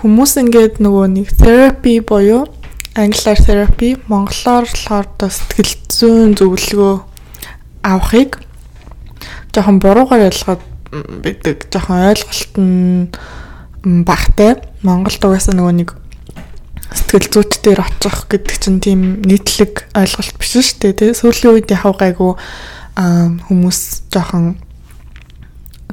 хүмүүс ингээд нөгөө нэг therapy буюу англиар therapy, монголоор болохоор сэтгэл зүйн зөвлөгөө авахыг жоохон буруугаар ойлгоод байдаг. Жоохон ойлголт нь багтай. Монголд угаасаа нөгөө нэг сэтгэл зүйчдээр очих гэдэг чинь тийм нийтлэг ойлголт биш шүү дээ тий. Сүүлийн үед яхав гайгүй хүмүүс жоохон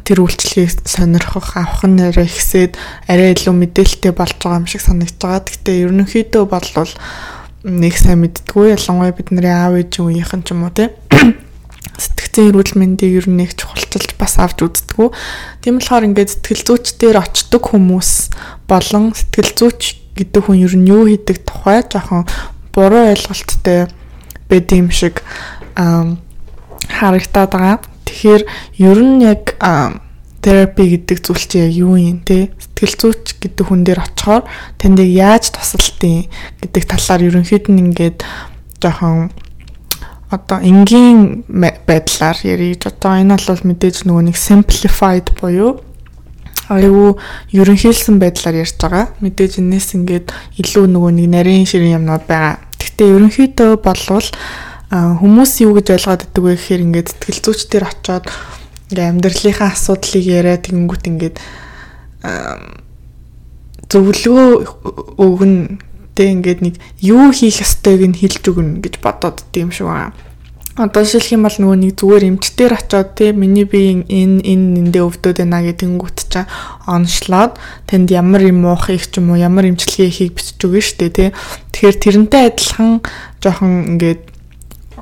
тэр үйлчлэгийг сонирхох авах нь арай ихсээд арай илүү мэдээлэлтэй болж байгаа юм шиг санагдаж байгаа. Гэхдээ ерөнхийдөө бол нэг сайн мэддггүй ялангуяа бидний аав ээж үеийнхэн ч юм уу тий сэтгцэн эрүүл мэндийг ер нь нэг чухалчилж бас авч үздэггүй. Тийм болохоор ингээд сэтгэл зүйч дээр очдог хүмүүс болон сэтгэл зүйч гэдэг хүн ер нь юу хийдэг тухай жоохон буруу ойлголттой байд юм шиг харагдаад байгаа. Тэгэхээр ер нь яг терапи гэдэг зүйл чи яг юу юм те сэтгэл зүйч гэдэг хүн дээр очихоор танд яаж тусалдیں۔ гэдэг талаар ерөнхийд нь ингээд жоохон одоо энгийн байдлаар яриж одоо энэ бол мэдээж нөгөө нэг simplified буюу айгүй ерөнхийлсэн байдлаар ярьж байгаа. Мэдээж энэс ингээд илүү нөгөө нэг нарийн ширийн юмнууд байгаа. Гэхдээ ерөнхийдөө болвол хүмүүс юу гэж ойлгоод идэг вэ гэхээр ингээд сэтгэл зүйч дээр очиод ингээд амьдралынхаа асуудлыг яриа тэгэнгүүт ингээд зөвлөгөө өгнө тэг ингээд нэг юу хийх ёстойг нь хэлж өгнө гэж бодоод тийм шиг байгаа. Одоо жишээлх юм бол нөгөө нэг зүгээр эмчтэр очиод те миний би энэ энэ нэндээ өвдөд байна гэдэнгүүт чаа оншлоод тэнд ямар юм уух их ч юм уу ямар эмчилгээ хийх бичиж өгнө штэ те. Тэгэхээр тэрнтэй адилхан жоохон ингээд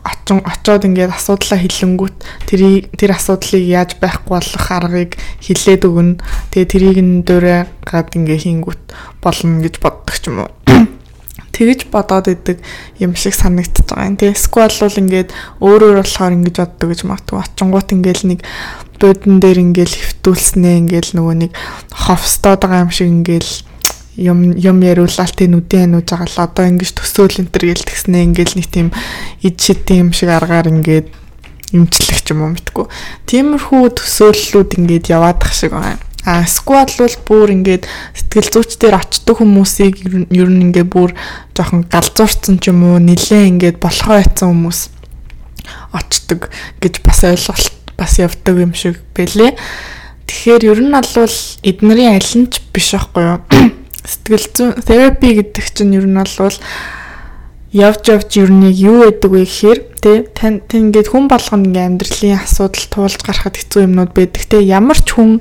очин очоод ингээд асуудлаа хэлэнгүүт тэрийг тэр асуудлыг яаж байхгүй болох аргыг хилээд өгнө. Тэгээ тэрийг нь дөрөө гад ингээд хийнгүүт болно гэж боддог ч юм уу тэгж бодоод идэг юм шиг санагдчихж байгаа юм. Тэгээ эсвэл бол ингээд өөрөөр болохоор ингэж боддог гэж магадгүй. Очингууд ингээл нэг буудан дээр ингээл хөвтүүлснээ ингээл нөгөө нэг ховстоод байгаа юм шиг ингээл юм юм яриулаад тий нүдэн нууж байгаа л одоо ингэж төсөөл энтер гээл тэгснээ ингээл нэг тийм ид шидэн юм шиг аргаар ингээд имчлэх ч юм уу мэдгүй. Тиймэрхүү төсөөллүүд ингээд яваадах шиг байна. А squad бол бүр ингээд сэтгэл зүйч дээр очдог хүмүүсийг ер нь ингээд бүр жоохон галзуурцсан ч юм уу нилээ ингээд болохоо яцсан хүмүүс очдог гэж бас ойлголт бас явдаг юм шиг бэлээ. Тэгэхээр ер нь бол эднэрийн аль нь ч биш байхгүй юу? Сэтгэл зүйн therapy гэдэг чинь ер нь бол явж явж ер нь юу байдаг вэ гэхээр тий тань ингээд хүн болгоно ингээд амьдралын асуудал туулж гарахад хэцүү юмнууд байдаг те ямар ч хүн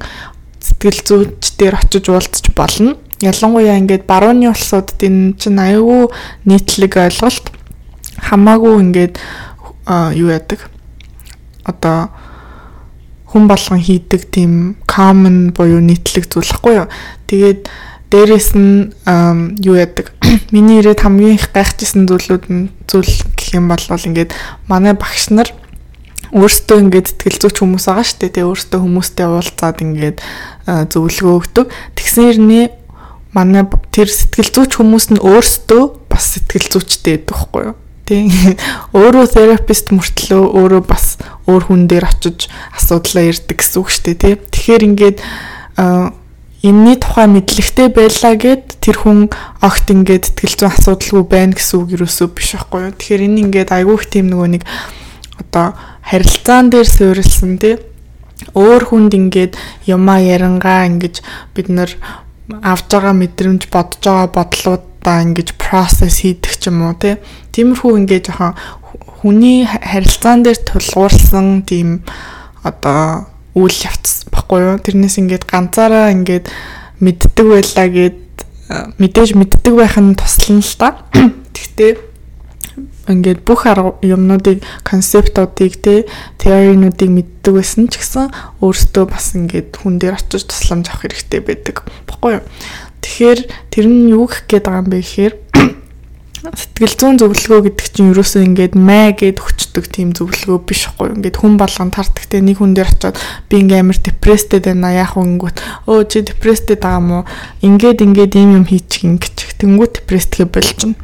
сэтгэл зүйч дээр очиж уулзч болно. Ялангуяа ингээд барууны улсуудад энэ чинь аюу нийтлэг ойлголт хамаагүй ингээд юу яадаг. Одоо хүн болгон хийдэг тийм common буюу нийтлэг зүйл хгүй юу. Тэгээд дээрэс нь юу яадаг. Миний ирээд хамгийн их гайхажсэн зүйлүүд нь зүйл гэх юм бол ингээд манай багш нар өөртөө ингээд сэтгэл зүйч хүмүүс байгаа шүү дээ. Тэгээ өөртөө хүмүүстэй уулзаад ингээд зөвлөгөө өгдөг. Тэгснэрний манай тэр сэтгэл зүйч хүмүүс нь өөртөө бас сэтгэл зүйчтэй байдаг хгүй юу? Тийм. Өөрөө терапевт мөртлөө өөрөө бас өөр хүн дээр очиж асуудлаа ярьдаг гэсэн үг шүү дээ, тийм. Тэгэхээр ингээд энэний тухай мэдлэгтэй байлаа гэд тэр хүн огт ингээд сэтгэл зүйн асуудалгүй байна гэсэн үг юусоо биш байхгүй юу. Тэгэхээр энэ ингээд айгүйх тийм нөгөө нэг одоо харилцаан дээр суурилсан тий өөр хүнд ингээд юмаа ярангаа ингэж бид нар авж байгаа мэдрэмж бодож байгаа бодлуудаа ингэж процесс хийдэг ч юм уу тий тиймэрхүү ингээд жоохон хүний харилцаан дээр тулгуурсан тийм одоо үйл явц баггүй юу тэрнээс ингээд ганцаараа ингээд мэддэг байлаа гэд мэдээж мэддэг байх нь туслана л та. Гэхдээ ингээд бүх юмнуудыг концептуудыг те теоринуудыг мэддэг байсан ч гэсэн өөртөө бас ингээд хүн дээр очиж тусламж авах хэрэгтэй байдаг. Баггүй юу? Тэгэхээр тэр нь юу гэх гээд байгаа юм бэ гэхээр сэтгэл зүйн зөвлөгөө гэдэг чинь ерөөсөө ингээд мэ гэд өчтдөг тийм зөвлөгөө биш хгүй. Ингээд хүн болгон тардаг те нэг хүн дээр очиод би ингээд амар депресстэй байна яах вэ гингүүт өө чи депресстэй байгаа мó ингээд ингээд ийм юм хийчих ингэж тэнгүү депресстэй болчихно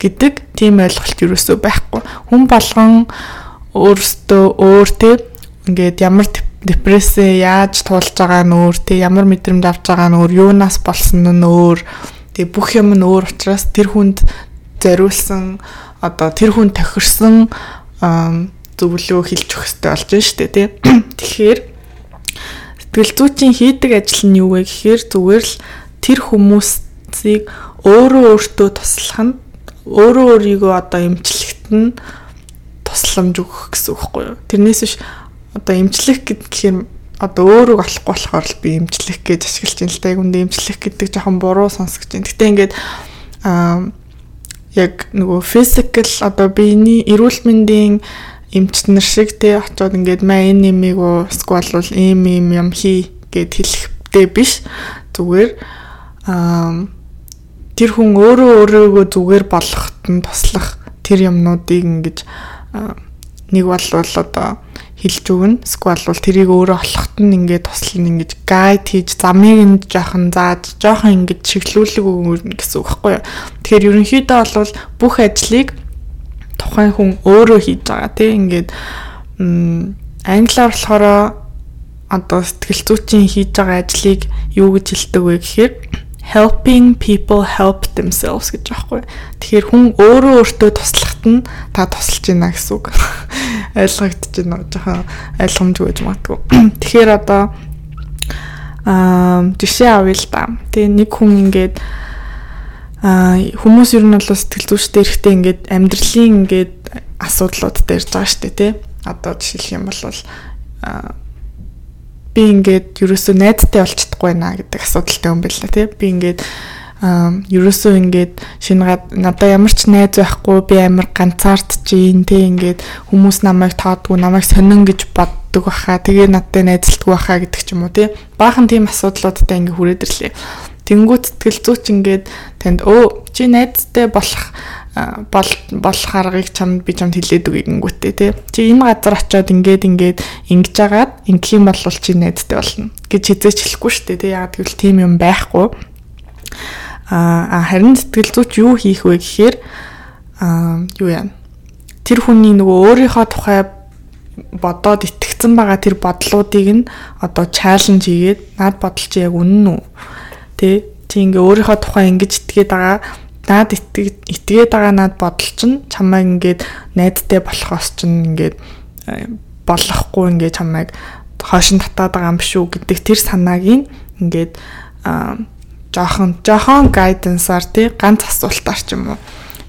гэдэг тийм ойлголт ерөөсөө байхгүй. Хүн болгон өөртөө өөр те ингээд ямар депрессээ яаж туулж байгаа нь өөр, тэг ямар мэдрэмж авч байгаа нь өөр, юунаас болсон нь өөр. Тэг бүх юм нь өөр учраас тэр хүнд зориулсан одоо тэр хүн тохирсон зөвлөө хэлж өгөх хэрэгтэй болж байна шүү дээ тий. Тэгэхээр сэтгэл зүйчийн хийдэг ажил нь юу вэ гэхээр зүгээр л тэр хүмүүсийг өөрөө өөртөө туслах нь өөрөө өөрийгөө одоо эмчлэхэд нь тусламж өгөх гэсэн үг байхгүй юу. Тэрнээс биш одоо эмчлэх гэхээр одоо өөрөө болохгүй болохоор л би эмчлэх гэж ашиглаж байна л. Яг үндэ эмчлэх гэдэг жоохон буруу сонсогч байна. Гэтэ ингээд аа яг нөгөө physical одоо биений эрүүл мэндийн эмчнэр шиг те очоод ингээд маа энэ нэмийг уу эсвэл бол ийм ийм юм хий гэд хэлэхтэй биш. Зүгээр аа тэр хүн өөрөө өөрийгөө зүгээр болгоход нь туслах тэр юмнуудыг ингэж нэг бол одоо хэлж өгнө. Эсвэл бол тэрийг өөрөө олоход нь ингээд туслана ингэж гайд хийж замыг нь жоохон зааж жоохон ингэж чиглүүлэг өгнө гэсэн үг байхгүй юу. Тэгэхээр ерөнхийдөө бол бүх ажлыг тухайн хүн өөрөө хийж байгаа тийм ингээд англиар болохоор одоо сэтгэл зүйчийн хийж байгаа ажлыг юу гэж хэлдэг вэ гэхээр helping people help themselves гэж байхгүй. Тэгэхээр хүн өөрөө өөртөө туслахад нь та тусалж байна гэсэн үг. Ойлгогдож байна. Жохон ойлгомжгүй гэж магадгүй. Тэгэхээр одоо аа жишээ авъя л да. Тэгээ нэг хүн ингээд аа хүмүүс ер нь бол сэтгэл зүйчтэй эрэхтэй ингээд амьдралын ингээд асуудлууд дээр байгаа шүү дээ, тий. Одоо жишээлх юм бол би ингээд ерөөсөө найзтай болчихдохгүй наа гэдэг асуудалтай юм байна тий. Би ингээд ерөөсөө ингээд шинэ надаа ямар ч найз байхгүй би амар ганцаардчихин тий ингээд хүмүүс намайг тоодгүй намайг сонин гэж боддог баха тэгээ надтай найзлдаггүй баха гэдэг ч юм уу тий баахан тийм асуудлуудтай ингээд хүрээд ирлээ тэнгуут сэтгэл зүйч ингээд танд өө чи найзтай болох бол болох аргыг чамд би чамд хэлээд өгье гингүүтээ тий. Чи энэ газар очиод ингээд ингээд ингэж агаад ингэх юм бол чи найдтай болно гэж хизээч хэлэхгүй шүү дээ тий. Яг тэгвэл тийм юм байхгүй. Аа харин сэтгэл зүйч юу хийх вэ гэхээр аа юу яа. Тэр хүний нөгөө өөрийнхөө тухай бодоод итгэцэн байгаа тэр бодлуудыг нь одоо чаленж хийгээд над бодол чи яг үнэн үү? Тэ чи ингээ өөрийнхөө тухай ингэж итгээд байгаа наад итгээд байгаа наад бодол чинь чамайг ингээд найдтай болохоос чинь ингээд болохгүй ингээд чамайг хойшин татаад байгаа юм шүү гэдэг тэр санааг ингээд жоохон жоохон гайдансаар тий ганц асуултаар ч юм уу.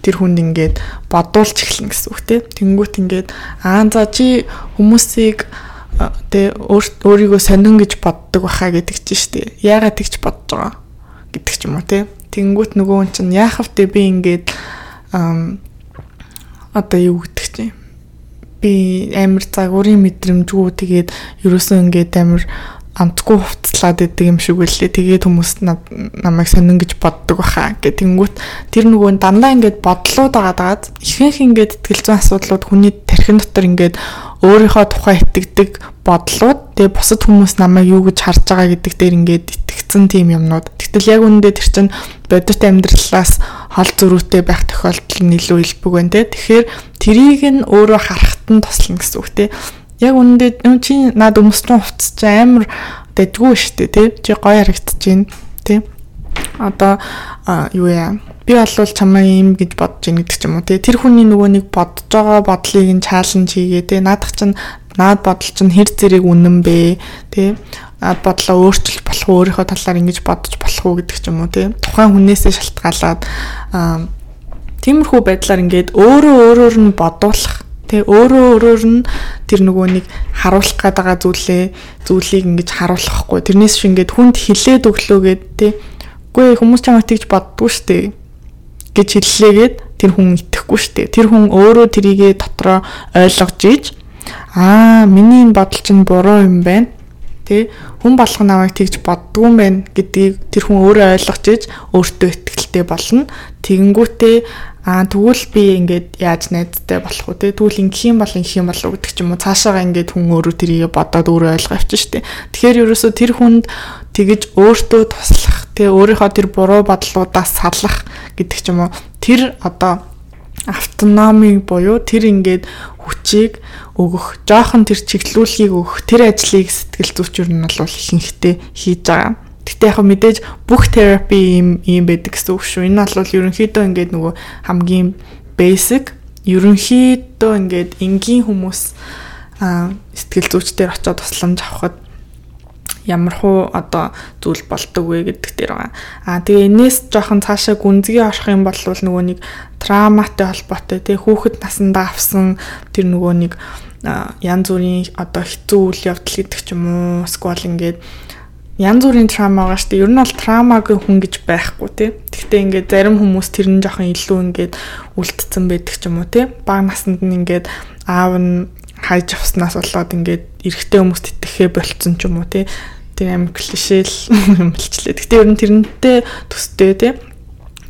Тэр хүнд ингээд бодуулж эхлэн гэсэн үг тий. Тэнгуут ингээд аа за чи хүмүүсийг тэ өөрийгөө сонин гэж боддог баха гэдэг чинь штэ яагаад тэгж бодож байгаа гэдэг ч юм уу тий. Тэнгүүт нөгөө хүн чинь яах вэ? Би ингээд одоо юу гэдэг чинь? Би амар загварын мэдрэмжгүй тэгээд ерөөсөө ингээд амар амтгүй хувцлаад идэг юм шиг үлээ. Тэгээд хүмүүс намайг сонин гэж боддог баха гэх тэнгүүт тэр нөгөө дандаа ингээд бодлууд байгаад ихэнх ингээд итгэл зүйн асуудлууд хүний тархин дотор ингээд өөрийнхөө тухай итгэдэг бодлууд тэгээ бусад хүмүүс намайг юу гэж харж байгаа гэдэг дээр ингээд итгэцэн тийм юмнууд. Тэгтэл яг үүндээ тэр чинь бодит амьдралаас хол зөрүүтэй байх тохиолдол нь илүү илбэг байна те. Тэгэхээр трийг нь өөрөө харахад нь туслана гэсэн үг те яг үнэндээ чи над өмсчэн хувцас чи амар дэдгүү штэ тий чи гоё харагдаж байна тий одоо юу яа? Би болвол чамаа юм гэж бодож ийн гэдэг ч юм уу тий тэр хүний нөгөө нэг бодож байгаа бодлыг нь чаленж хийгээ тий наадах чинь наад бодол чинь хэр зэрэг үнэн бэ тий наад бодлоо өөрчилж болох уу? Өөрийнхөө талаар ингэж бодож болох уу гэдэг ч юм уу тий тухайн хүнээсээ шалтгаалаад тиймэрхүү байдлаар ингээд өөрөө өөрөөр нь бодуулах Тэ өөрөө өөрөөр нь тэр нөгөө нэг харуулах гээд байгаа зүйлээ зүйлийг ингэж харуулахгүй. Тэрнээс шиг ингээд хүнд хилээд өглөөгээд тэ үгүй хүмүүс чамайг тэгж боддгоо штэ гэж хэллээгээд тэр хүн итгэхгүй штэ. Тэр хүн өөрөө трийгээ дотроо ойлгож ийж аа миний энэ бодол чинь буруу юм байна. Тэ хүн болох намайг тэгж боддгүй юм байна гэдгийг тэр хүн өөрөө ойлгож ийж өөртөө ихтэй болно. Тэгэнгүүтээ Аа тэгвэл би ингээд яаж найзтай болох вэ тэгвэл ингэх юм бол ингэх юм болов гэдэг ч юм уу цаашаага ингээд хүн өөрөө тэрийг бодоод өөрөө ойлгоо авчих штеп. Тэгэхээр ерөөсөө тэр хүнд тэгэж өөртөө туслах те өөрийнхөө тэр буруу бодлуудаас салах гэдэг ч юм уу тэр одоо автономи буюу тэр ингээд хүчийг өгөх, жоохон тэр чиглүүлгийг өгөх, тэр ажлыг сэтгэл зүйчүр нь бол ихэнхдээ хийж байгаа. Гэтэ яг мэдээж бүх терапи юм юм байдаг гэсэн үг шүү. Энэ бол ерөнхийдөө ингээд нөгөө хамгийн basic ерөнхийдөө ингээд энгийн хүмүүс сэтгэл зүйчдэр очиод тусламж авахд ямар хуу одоо зүйл болдог вэ гэдэг дээр байгаа. Аа тэгээ энэс жоохон цаашаа гүнзгий орох юм бол нөгөө нэг трауматай холбоотой тий хүүхэд насандаа авсан тэр нөгөө нэг янз бүрийн одоо хэцүү үйл явдал гэдэг ч юм уу сквал ингээд янз бүрийн траума байгаа шүү дээ. Ер нь бол траумагийн хүн гэж байхгүй тий. Гэхдээ ингээд зарим хүмүүс тэр нь жоохон илүү ингээд үлдсэн байдаг ч юм уу тий. Бага наснд нь ингээд аав нь хайж авснаас болоод ингээд эрэгтэй хүмүүст итгэхээ болцсон ч юм уу тий тийм амар клишэл юм болчлээ. Гэтэ ер нь тэрнтэй төстэй тий.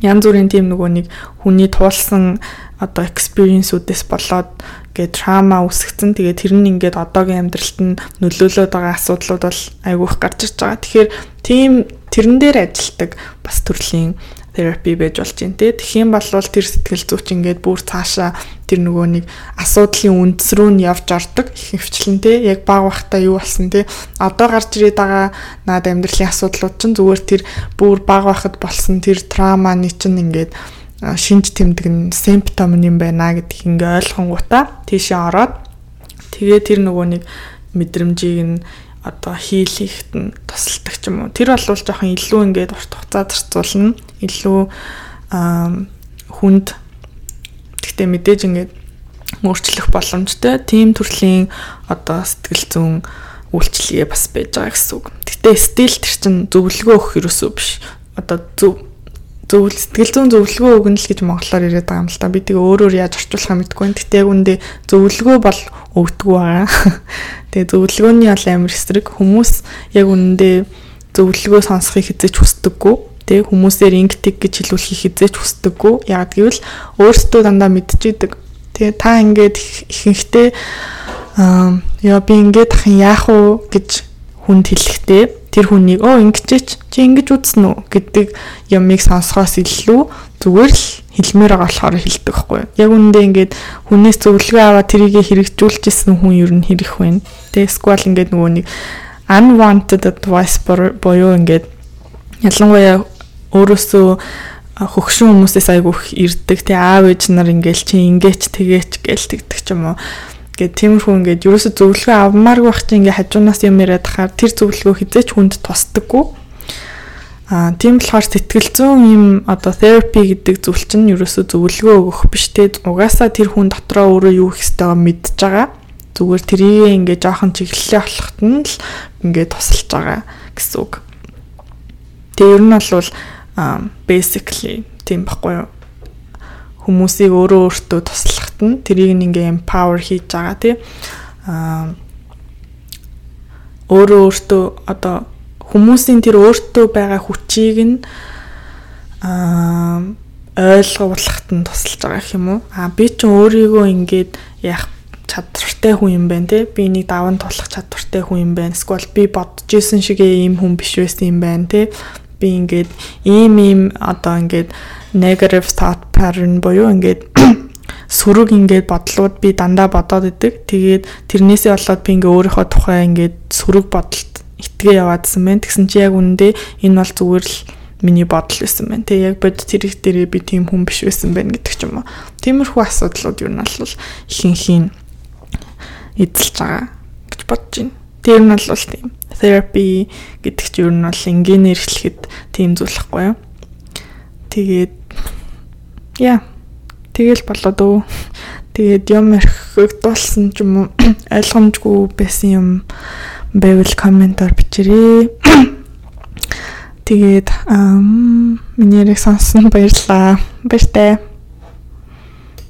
Янз бүрийн тийм нөгөө нэг хүний туулсан одоо experience-үүдээс болоод гээ трама үүсгэсэн. Тэгээ тэр нь ингээд одоогийн амьдралд нь нөлөөлөд байгаа асуудлууд бол айгүйх гарч ирж байгаа. Тэгэхээр тийм тэрэн дээр ажилтдаг бас төрлийн терапи байж болж байна те. Тэгхийн бол тэр сэтгэл зүйч ингээд бүр цаашаа тэр нөгөө нэг асуудлын үндэс рүү нь явж ордог их хвчлэн те. Яг баг бахта юу болсон те. Одоо гарч ирээд байгаа наад амьдралын асуудлууд чинь зүгээр тэр бүр баг бахад болсон тэр трауманы чинь ингээд шинж тэмдэг нь симптом юм байна гэдгийг ингээ ойлгонгуудаа тийшээ ороод тэгээ тэр нөгөө нэг мэдрэмжийг нь одоо хийлэхт нь тусалдаг ч юм уу. Тэр бол жоохон илүү ингээд урт хугацаа зарцуулна. Илүү хүнд гэхдээ мэдээж ингээд өөрчлөх боломжтой. Тим төрлийн одоо сэтгэл зүйн үйлчлэгээ бас байж байгаа гэсэн үг. Гэтэ стил тэр чин зөвлөгөө өгөх ерөөсөө биш. Одоо зөв зөвл сэтгэл зүйн зөвлөгөө өгнө л гэж монголоор яриад байгаа юм л та. Би тэгээ өөрөөр яаж орчуулах мэдгүй. Гэтэ яг үндэ зөвлөгөө бол өгдөг байгаа. Тэгээ зөвлөгөөний бол амар эсрэг хүмүүс яг үндэ зөвлөгөө сонсохыг хизэж хүсдэггүй. Тэгээ хүмүүсээр ингэдэг гэж хэлүүлэхийг хизэж хүсдэггүй. Яг гэвэл өөрсдөө дандаа мэдчихэдэг. Тэгээ та ингээд ихэнхдээ аа яа би ингээд ахын яах уу гэж хүнд хэлэхдээ тэр хүнийг оо ингэчээч чи ингэж үзсэн үү? гэдэг ямыг сонсохоос илүү зүгээр л хэлмээр байгаа болохоор хэлдэг байхгүй яг үүндээ ингээд хүнээс зөвлөгөө аваад тэрийг хэрэгжүүлчихсэн хүн ер нь хэрэг вэ тэгээ сквал ингээд нөгөө нэг unwanted advice боёо ингээд ялангуяа өөрөөсөө хөгшин хүмүүсээс айгүйх ирдэг. Тий аав ээж нар ингээл чи ингээч тэгээч гээл тэгдэг ч юм уу Гэт тиймэрхүү ингээд ерөөсө зөвлөгөө авмааргүй байх чинь ингээд хажуунаас юм яриад хахаар тэр зөвлөгөө хизээч хүнд тусдаггүй. Аа тийм болохоор сэтгэл зүйн юм одоо therapy гэдэг зүйл чинь ерөөсө зөвлөгөө өгөх биш те угаасаа тэр хүн дотроо өөрөө юу хийх ёстойгоо мэдж байгаа. Зүгээр тэрийг ингээд жоохон чиглэлээ болохт нь л ингээд тусалж байгаа гэсэн үг. Тэгээ ер нь бол basically тийм баггүй юу? Хүмүүсийг өөрөө өөртөө туслах нь тэрийг ингээ empower хийж байгаа тий. Аа өөрөө өөртөө одоо хүмүүсийн тэр өөртөө байгаа хүчийг нь аа ойлгуулахад нь тусалж байгаа юм уу? Аа би ч өөрийгөө ингээд яах чадвартай хүн юм байна те би нэг даван тулах чадвартай хүн юм байна эсвэл би бодож исэн шигээ ийм хүн биш байсан юм байна те би ингээд ийм ийм одоо ингээд negative thought pattern буюу ингээд сүрэг ингээд бодлууд би дандаа бодоод идэг. Тэгээд тэрнээсээ болоод би ингээ өөрийнхөө тухай ингээд сүрэг бодолд итгээ яваадсан байна. Тэгсэн чи яг үндэ энэ бол зүгээр л миний бодол байсан байна. Тэг яг бод тэр их дээрээ би тийм хүн биш байсан байна гэдэг ч юм уу. Тиймэрхүү асуудлууд юу нь бол ихэнхийн эзэлж байгаа гэж бодож байна. Тэр нь бол тийм therapy гэдэг чинь ер нь бол энгийнээр эхлэхэд тийм зүйлхгүй юу. Тэгээд яа Тэгэл болоод өө. Тэгээд юм ярихыг дуулсан ч юм уу ойлгомжгүй байсан юм байвал комментоор бичээрэй. Тэгээд миний яриг сонссон баярлалаа. Баяртай.